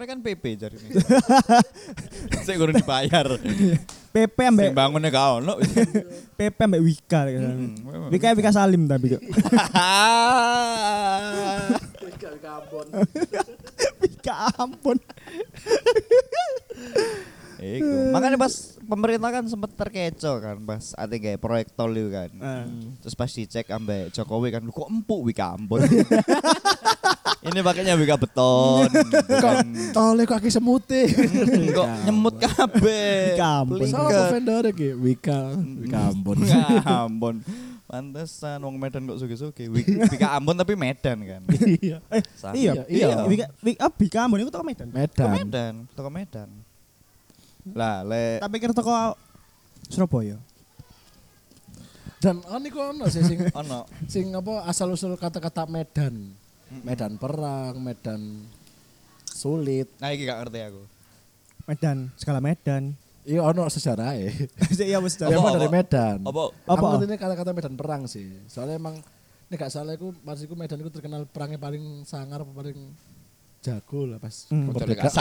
kontraktornya kan PP jadi ini. Saya kurang dibayar. PP Sing ambek bangunnya gak ono. PP ambek Wika. kan. Hmm, Wika Wika Salim tapi kok. Wika ampun. Iku. Makanya pas pemerintah kan sempat terkecoh kan pas ate kayak proyek tol itu kan. Ah. Terus pas dicek ambek Jokowi kan lu kok empuk Wika Ambon. Ini pakainya Wika beton. bukan Tole kok aki semute. kok nyemut kabeh. Wika Ambon. Sama vendor iki, Wika, Wika Ambon. Wika Ambon. Pantesan wong Medan kok suge-suge. Wik- Wika Ambon tapi Medan kan. Iya. Eh, iya, Iya. iya. Wika Wika Wika Ambon itu toko Medan. Medan. Medan, toko Medan. Lah, le Tak pikir toko Surabaya. Dan ono iku ono sih sing ono sing apa asal usul kata-kata Medan. Medan perang, Medan sulit. Nah, iki gak ngerti aku. Medan, skala Medan. Iya ono sejarah ya. Iya wis. Ya Apa, emang dari? Medan. Apa? Apa? Apa ini kata-kata Medan perang sih. Soalnya emang ini gak salah iku pas iku Medan iku terkenal perangnya paling sangar paling jago lah pas Hmm. kemerdekaan.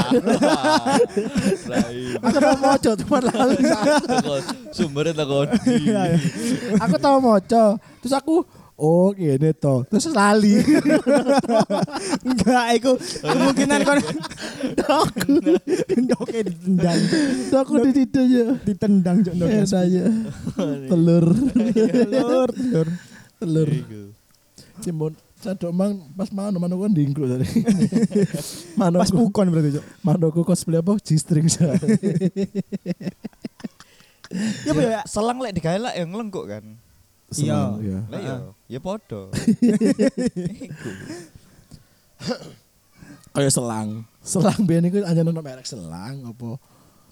iya. Aku tau moco cuma lalu. Sumbernya teko aku tau moco. Terus aku oh gini toh. Terus lali. Enggak, iku kemungkinan kon Oke ditendang. Terus aku di situ aja. Ditendang. Ya saya. Telur. Telur, telur. Telur. Cimbon. Sadok mang pas mano mano kan dingklo tadi. mano Pas pukon berarti, Cuk. mano ku cosplay apa? G-string saya. Ya apa ya? Selang lek digawe lek yang ngelengkuk kan. Iya. Iya. Lah ya, ya podo. Iku. Kayak selang. Selang biyen iku anjen ono merek selang apa?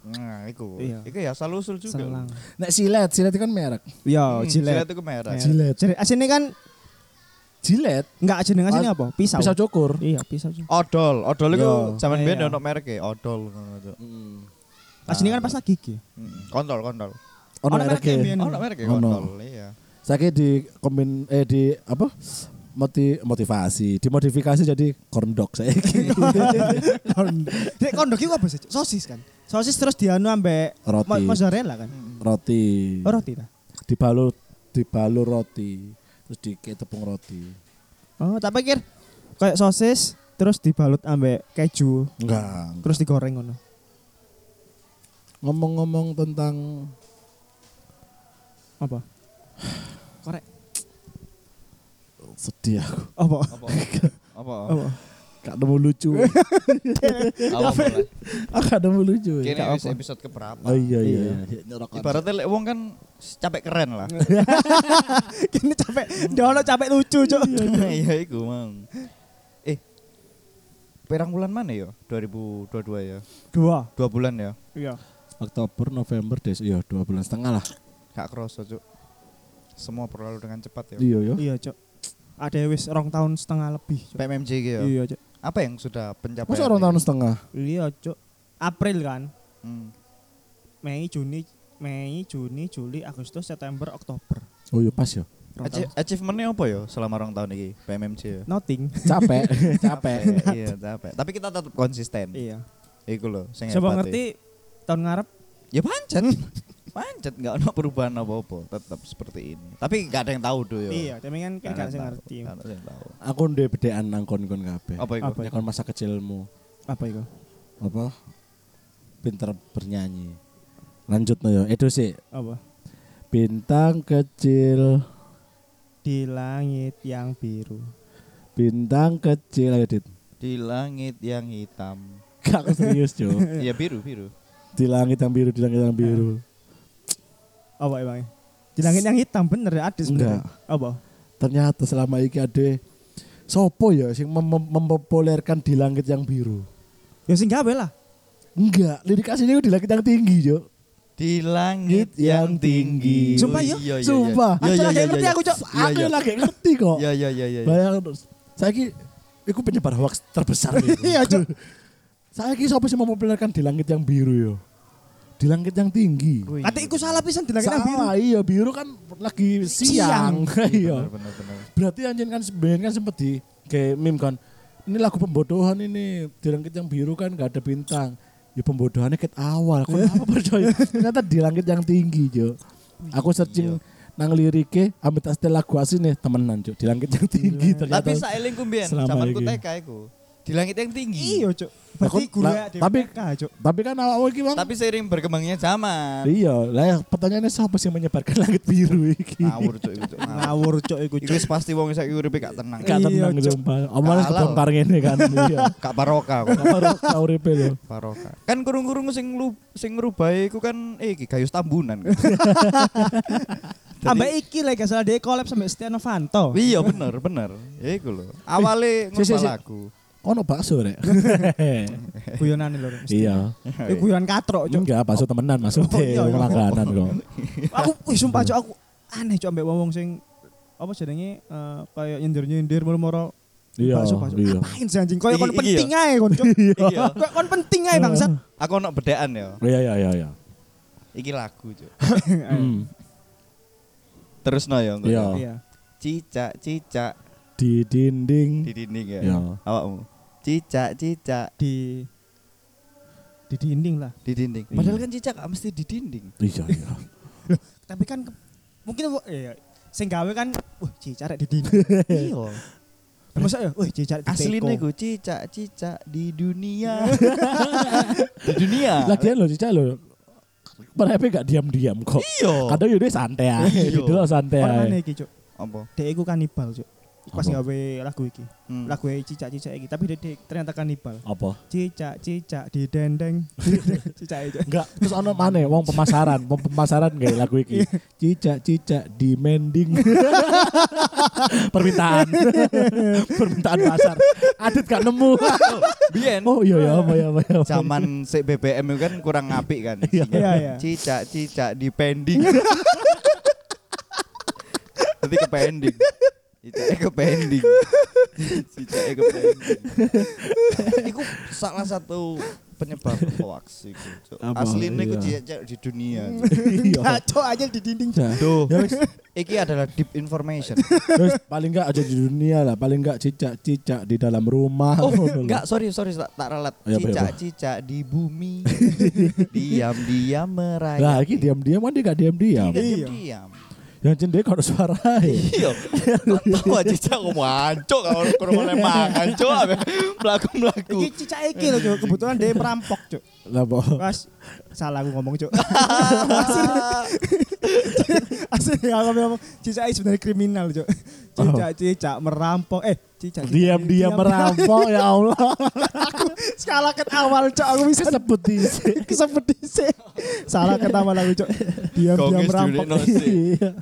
Nah, iku. Iya. Iku ya asal usul juga. Selang. Nek silet, silet itu kan merek. Iya, Hmm, jilet. Jilet itu. Merek. Jilet. Jilet. Asine kan Jilet, enggak jeneng asine apa? Pisau. pisau cukur. Iya, pisau. Cuk. Odol, odol itu zaman biyen ono merek e, odol ngono Cuk. Asine kan pas lagi gigi. Mm, Kontol, kontol. Ono merek. biyen. Ono merek e, kontol, iya. Saya di kombin eh di apa? Moti, motivasi, dimodifikasi jadi corn dog saya. Dek kondok iku apa sih? Sosis kan. Sosis terus dianu ambek Roti. mo- mozzarella kan. roti. Oh, roti ta. Dibalur dibalur roti. Terus dike tepung roti. Oh, tak pikir kayak sosis terus dibalut ambek keju Enggak. terus digoreng ngono. Ngomong-ngomong tentang Apa? Korek. sedih aku. Apa? Apa? Apa? Apa? Gak nemu lucu. Apa? gak nemu lucu. Kini apa. episode keberapa? Oh iya iya. Iya. iya. Ibaratnya lek wong kan capek keren lah. Kini capek, dono capek lucu, Cuk. Iya iku mang. Eh. Perang bulan mana ya? 2022 ya. Dua. Dua bulan ya. Iya. Oktober, November, Des, iya dua bulan setengah lah. Gak kerasa, Cuk. Semua berlalu dengan cepat ya. Iya ya. Iya, Cuk. Ada wis rong tahun setengah lebih, Cuk. PMMJ gitu ya. Iya, Cuk. Apa yang sudah pencapaian? Masa orang tahun setengah? Iya, Cuk. April kan. Hmm. Mei, Juni, Mei, Juni, Juli, Agustus, September, Oktober. Oh iya pas ya. Achievementnya apa ya selama orang tahun ini PMMJ ya? Nothing. Capek, capek. iya capek. Tapi kita tetap konsisten. iya. Iku loh. sing Coba ngerti tahun ngarep Ya pancet. pancet nggak ada perubahan apa-apa. Tetap seperti ini. Tapi nggak ada yang tahu tuh ya. Iya, tapi kan kan ngerti. Nggak ada yang tahu. Aku ndek bedean nang kon-kon kabeh. Apa itu? Apa? Ya kon masa kecilmu. Apa itu? Apa? Pinter bernyanyi. Lanjut no ya. Itu sih Apa? bintang kecil, Di langit yang biru. bintang kecil ayo Dit. Di langit yang hitam. Gak aku serius, Jo. Iya biru biru. di langit yang biru, di langit yang biru. Apa emang? Di langit yang hitam bener ya ada sebenarnya. Apa? Ternyata selama ini ada Sopo ya sing mem- mem- mempopulerkan di langit yang biru. Ya sing gawe lah. Enggak, lirik aslinya di langit yang tinggi, Jo. Di langit yang tinggi. Sumpah ya? Iya, iya, iya. Sumpah. Iya, iya, Aku iya, ngerti iya. aku, Cok. Aku iya. lagi ngerti kok. Iya, iya, iya, iya. Bayang terus. Saya ki iku penyebar hoax terbesar. Iya, Cok. Saya ki siapa sih mempopulerkan di langit yang biru yo? Di langit yang tinggi. Kata iku salah pisan di langit yang biru. Salah, iya biru kan lagi siang. Siang. iya. Bener, bener, bener. Berarti anjing kan sebenarnya kan sempet di kayak meme kan ini lagu pembodohan ini di langit yang biru kan gak ada bintang ya pembodohannya ket awal kenapa percaya ternyata di langit yang tinggi Jo aku searching nang lirike ambet asli lagu asli nih temenan Jo di langit yang tinggi ternyata Tapi saelingku mbiyen selama zamanku. TK iku. Di langit yang tinggi. Iya, Cuk. Berarti gula tapi- Cuk. tapi kan awal iki Bang, Tapi seiring berkembangnya zaman. iya lah ya, pertanyaannya siapa sih yang menyebarkan langit biru iki Ngawur cuk cuk. ngawur. Cuk iku wis pasti wong saiki uripe gak tenang. gak Iya, tenang Cuk. omongan Halal. kebongkar ngene kan iya Gak barokah kok. baru kau uripe lho Barokah. Kan kurung-kurung sing lu sing ngrubah iku kan eh iki gayus tambunan. Jadi- Ambek iki lek gak salah dia collab sampe Setia Novanto. Iya bener bener. Ya iku lho. Awale Si, si, ngubah si. lagu. Ono bakso rek Guyonan lho. iya Iku guyon katrok Cuk. enggak bakso temenan maksudnya Oh, iya, iya. makanan kok Aku wih sumpah Cuk aku aneh Cuk ambek wong sing apa jenenge eh, kayak nyindir-nyindir moro-moro iya bakso bakso. iya Ngapain sih anjing? Koyo kon iki penting ae kon Cuk. Iya. Koyo kon penting ae bangsat. Aku ono bedean ya. iya iya iya iya Iki lagu cuk. Hmm, Terus no ya. Iya. Iya. Cicak cicak di dinding di dinding ya. Iya. Awakmu. Cicak cicak Di di dinding lah. di dinding. Iya. Padahal kan cicak gak mesti di dinding. iya iya Tapi kan ke- mungkin iya sing gawe kan wah cicarek di dinding. Iya. Masa ya, wah cicarek di Aslinya teko. gue cicak cicak di dunia. di dunia. lagian lo cica lo Mereka gak diam-diam kok Iya. kadang yaudah santai aja Iya. dulu santai Orang aja aneh iki, Cuk. Apa? Dek iku kanibal, Cuk. Pas gawe lagu iki. Hmm. Lagu cicak-cicak iki, tapi dek ternyata kanibal. apa Cicak-cicak di dendeng. Cicak itu. Enggak, terus ono mana wong pemasaran, wong pemasaran kayak lagu iki. Cicak cicak di mending. Permintaan. Permintaan pasar. Adit gak nemu. Biyen. oh iya ya apa ya apa ya. Zaman si BBM kan kurang apik kan. Iya. Iya, iya. Cicak cicak di pending. Nanti ke pending. Cicaknya ke pending. Cicaknya ke pending. Iku salah satu penyebab hoax iku. Aslinya iku Iya. cicak di dunia. Iya. Ngaco aja di dinding. Duh, Ya wis, iki adalah deep information. wis, paling enggak aja di dunia lah, paling enggak cicak cicak di dalam rumah. Oh, enggak, sorry, sorry, tak, tak relat. Iya, apa, Cicak, apa? cicak di bumi. Diam-diam merayap. Lah iki diam-diam kan dia gak diam-diam. Iya, Iya. diam-diam. Yang cendek kalau suara Iya. Tahu aja cicak ngomong ancok kalau ke rumah mangan, cok. Melaku-melaku. Iki cicak iki Cuk. Kebetulan dia perampok, Cuk. Lah po. Pas salah aku ngomong, Cuk. Asli aku ngomong cicak sebenarnya kriminal, Cuk. Cicak-cicak merampok. Eh, cicak Diam-diam merampok ya Allah. Skala ket awal, Cuk. Aku bisa Kesebut di kesebut dhisik. Salah ket awal aku, Cuk. Diam-diam Kongres merampok.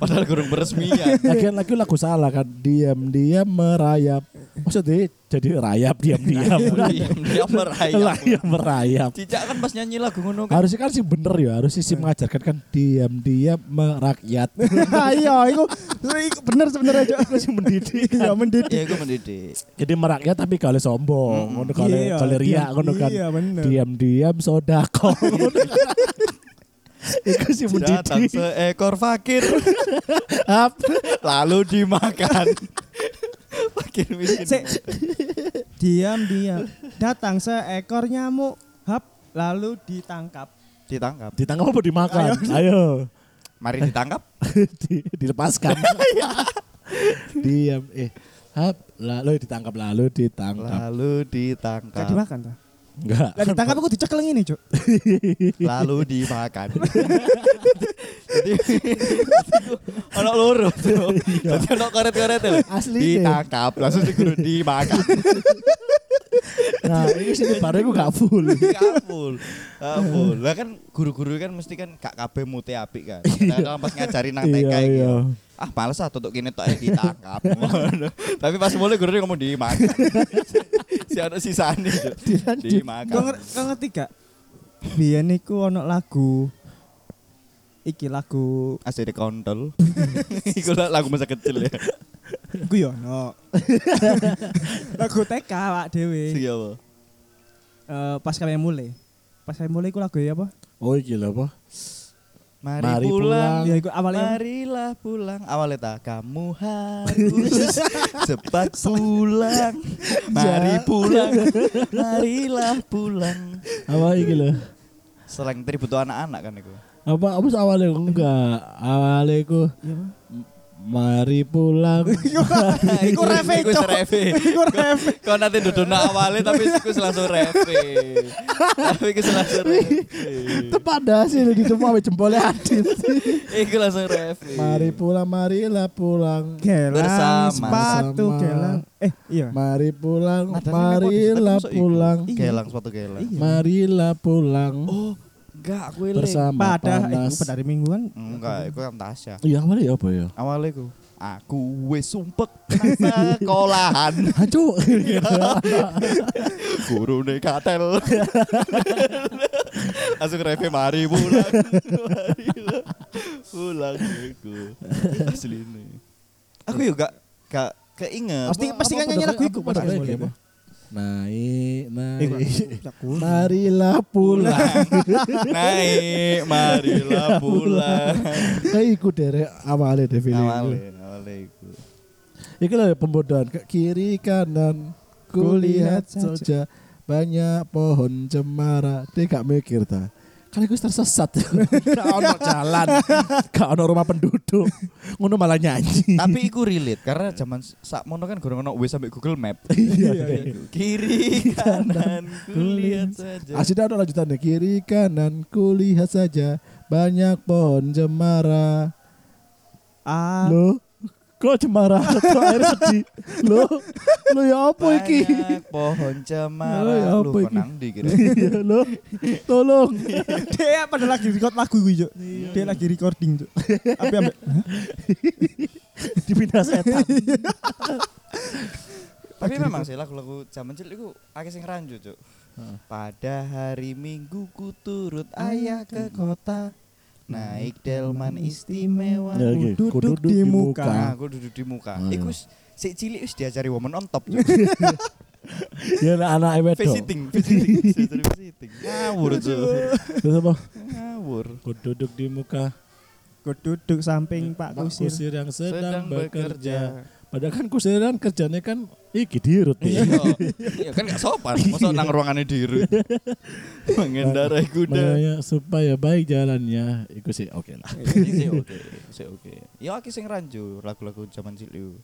Padahal kurang peresmian. Lagian lagi lagu salah kan diam-diam merayap. Maksudnya jadi rayap diam-diam. Diam-diam merayap. Rayap merayap. Cicak kan pas nyanyi lagu ngono kan. Harusnya kan sih bener ya, harusnya sih mengajarkan kan diam-diam merakyat. Iya, iku iku bener sebenarnya, Cuk. Harusnya mendidik. Iya, mendidik. Ya, gue mendidik. Jadi merakyat tapi kalau sombong, ngono kalau Iya, kalau riak ngono kan. Iya, bener. Diam-diam sodako. Kan. Iku sih Datang mendidik. seekor fakir lalu dimakan. Fakir miskin. Sik. Diam-diam datang seekor nyamuk, hap lalu ditangkap. Ditangkap. Ditangkap apa dimakan? Ayo. Mari ditangkap. Di- dilepaskan. Diam eh hap lalu ditangkap lalu ditangkap. Lalu Kayak ditangkap. dimakan tuh. Enggak. Lah ditangkap aku dicekel ngene, Cuk. lalu dimakan. Jadi ono loro tuh. Jadi ono koret-koret lho. Asli. Ditangkap langsung diguru dimakan. Nah, ini sini baru aku gak full. Kapul. Kapul. Lah kan guru-guru kan mesti kan gak kabeh mute apik kan. Kadang pas ngajari nang TK Iya, iki. iya. Ah males ah tutuk kene tok ae ditangkap. Tapi pas mulai guru ngomong dimakan. si ana sisane. Kau Dimakan. kau ngerti gak? Biyen iku ono lagu iki lagu Asli kontol. Iku lagu masa kecil ya. iku yo ono. lagu TK Pak Dewi. Siapa? Eh pas kalian mulai. Pas kalian mulai iku lagu ya apa? Oh iki lho apa? Mari, Mari pulang. pulang. Ya iku awalnya Marilah pulang. Awalnya tak kamu harus cepat pulang. Mari pulang. Marilah pulang. Apa iki lho? Selain tadi butuh anak-anak kan itu. Apa apa awalnya enggak? Awalnya iku mari pulang. Iku reve, Iku reve. Iku reve. Kau nanti duduk awalnya tapi iku langsung reve. Tapi iku langsung reve. Tepat dah sih di tempat ambil jempolnya Adit. Iku langsung reve. Mari pulang, marilah pulang. Gelang, Bersama. sepatu, gelang. Eh, iya. Mari pulang, marilah pulang. iku. Gelang sepatu gelang. Iya. Marilah pulang Oh, enggak aku eling. bersama Pada eh, panas. iku pada hari Minggu kan. Enggak, iku kan Tasya. Iya awalnya ya apa ya? Awalnya ku aku wis sumpek nang sekolahan Hancur. guru katel langsung reve mari pulang pulang iku asli ini aku juga gak keinget Pasti pasti kan nyanyi lagu iku pada? Naik, Iku naik. Marilah pulang. naik marilah pulang Kayak iku derek awalnya deh feeling. awalnya awalnya iku Iki lah pembodohan ke kiri kanan kulihat saja banyak pohon cemara. Dia gak mikir ta. Kali gue tersesat. Gak ono jalan. Gak ono rumah penduduk. Ngono malah nyanyi. tapi iku relate karena zaman sak mono kan gorong ono wis sampai Google Map Iya. kiri kanan kulihat saja Asli ada lanjutannya kiri kanan kulihat saja banyak pohon cemara. Ah, Lo kok cemara kok air sedih. Lo lo ya apa iki? Banyak pohon Oh, cemara ya lu apa iki? di kira Iya, Lo tolong. dia pada lagi record lagu gue, Cuk. Dia lagi recording, Cuk. Apa ambek Dipindah setan. tapi memang sih lagu-lagu zaman cilik itu akeh sing rancu cuk pada hari minggu ku turut ayah ke kota naik delman istimewa Ya, duduk Ku duduk di di muka. nah aku duduk di muka Ah, iku iya. wis- si cilik wis diajari woman on top Ya anak wedok. visiting visiting visiting ngawur cuk Terus apa? ngawur Ku duduk di muka Gue duduk samping Pak Pak Kusir. Kusir yang sedang, sedang bekerja. bekerja Padahal kan Kusir kan kerjanya kan iki dirut iya iya kan gak sopan masa nang ruangannya diri mengendarai kuda Makanya supaya baik jalannya, iku sih oke lah. Sih oke, sih oke. Ya akeh sing rancu lagu-lagu zaman cilik.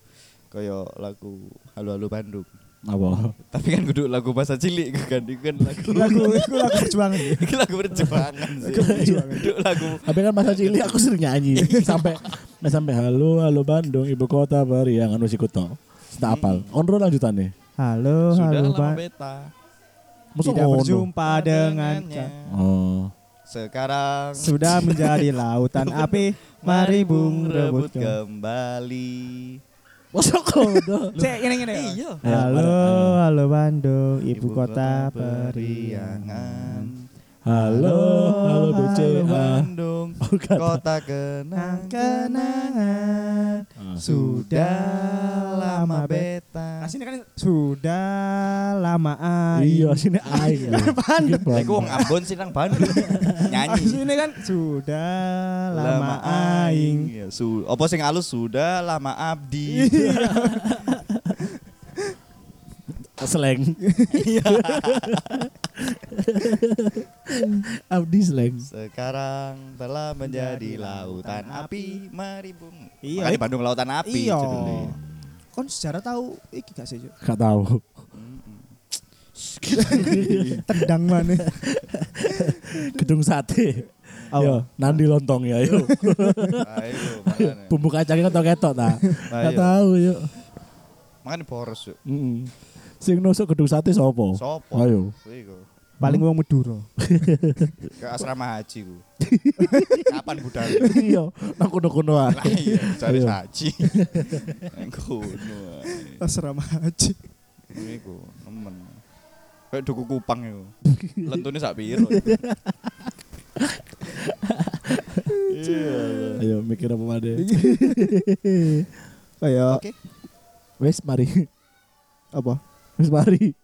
Kayak lagu Halo Halo Bandung. Apa? Tapi kan kudu lagu bahasa cilik kan itu kan lagu Lagu iku lagu perjuangan. ya. Iki lagu perjuangan sih. Lagu perjuangan. Kudu lagu Tapi kan masa cilik aku sering nyanyi sampai nah, sampai halo halo Bandung ibu kota periangan wis iku to. Tak apal. Onro lanjutannya. Halo, sudah halo lama Pak. beta. Masa Tidak berjumpa dengan Dengannya. Oh. Sekarang sudah menjadi lautan api. Mari bung rebut ke. kembali. Masa kono? Cek ini ini. Iya. Halo, halo Bandung, ibu kota periangan. periangan. Halo, halo BCA. Bandung, Oh, kota kenang Kenangan Ah. sudah lama beta. Nah, sini kan sudah lama Iya, aing. sini aing. Bandung. Iku wong Ambon sih nang Bandung. Nyanyi. Sini kan sudah lama aing. Ya, su apa sing halus sudah lama abdi. Slang. Iya. Abdi slang. Sekarang telah menjadi lautan api, mari bung. Iya, Makanya Bandung lautan api Iya. Kon sejarah tahu iki gak sih? Gak tahu. Tendang mana? Gedung sate. Yo, nandi lontong ya, yuk. Ayo. Bumbu kacangnya ketok-ketok ta. Gak tahu yuk. Makanya boros yuk. Mm. Sing nusuk gedung sate sopo? Sopo? Ayo. Iku. Paling wong Madura. Ke asrama haji ku. Kapan budal? Iya, nang kuno-kuno Lah ae. iya, cari Iya. haji. Nang kono. Asrama haji. Iku, nemen. Kayak duku kupang iku. Lentune sak piro. Iya. Ayo mikir apa made. Kayak Oke. Wes mari. apa? Wes mari.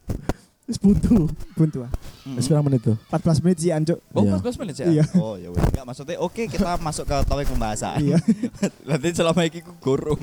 Wis buntu. buntu ah. Wis pirang menit tuh? 14 menit sih anjuk. Oh, Iya. 14 menit ya? Iya. Oh, ya wes. Enggak maksudnya oke kita masuk ke topik pembahasan. Iya. Nanti selama iki ku gorong.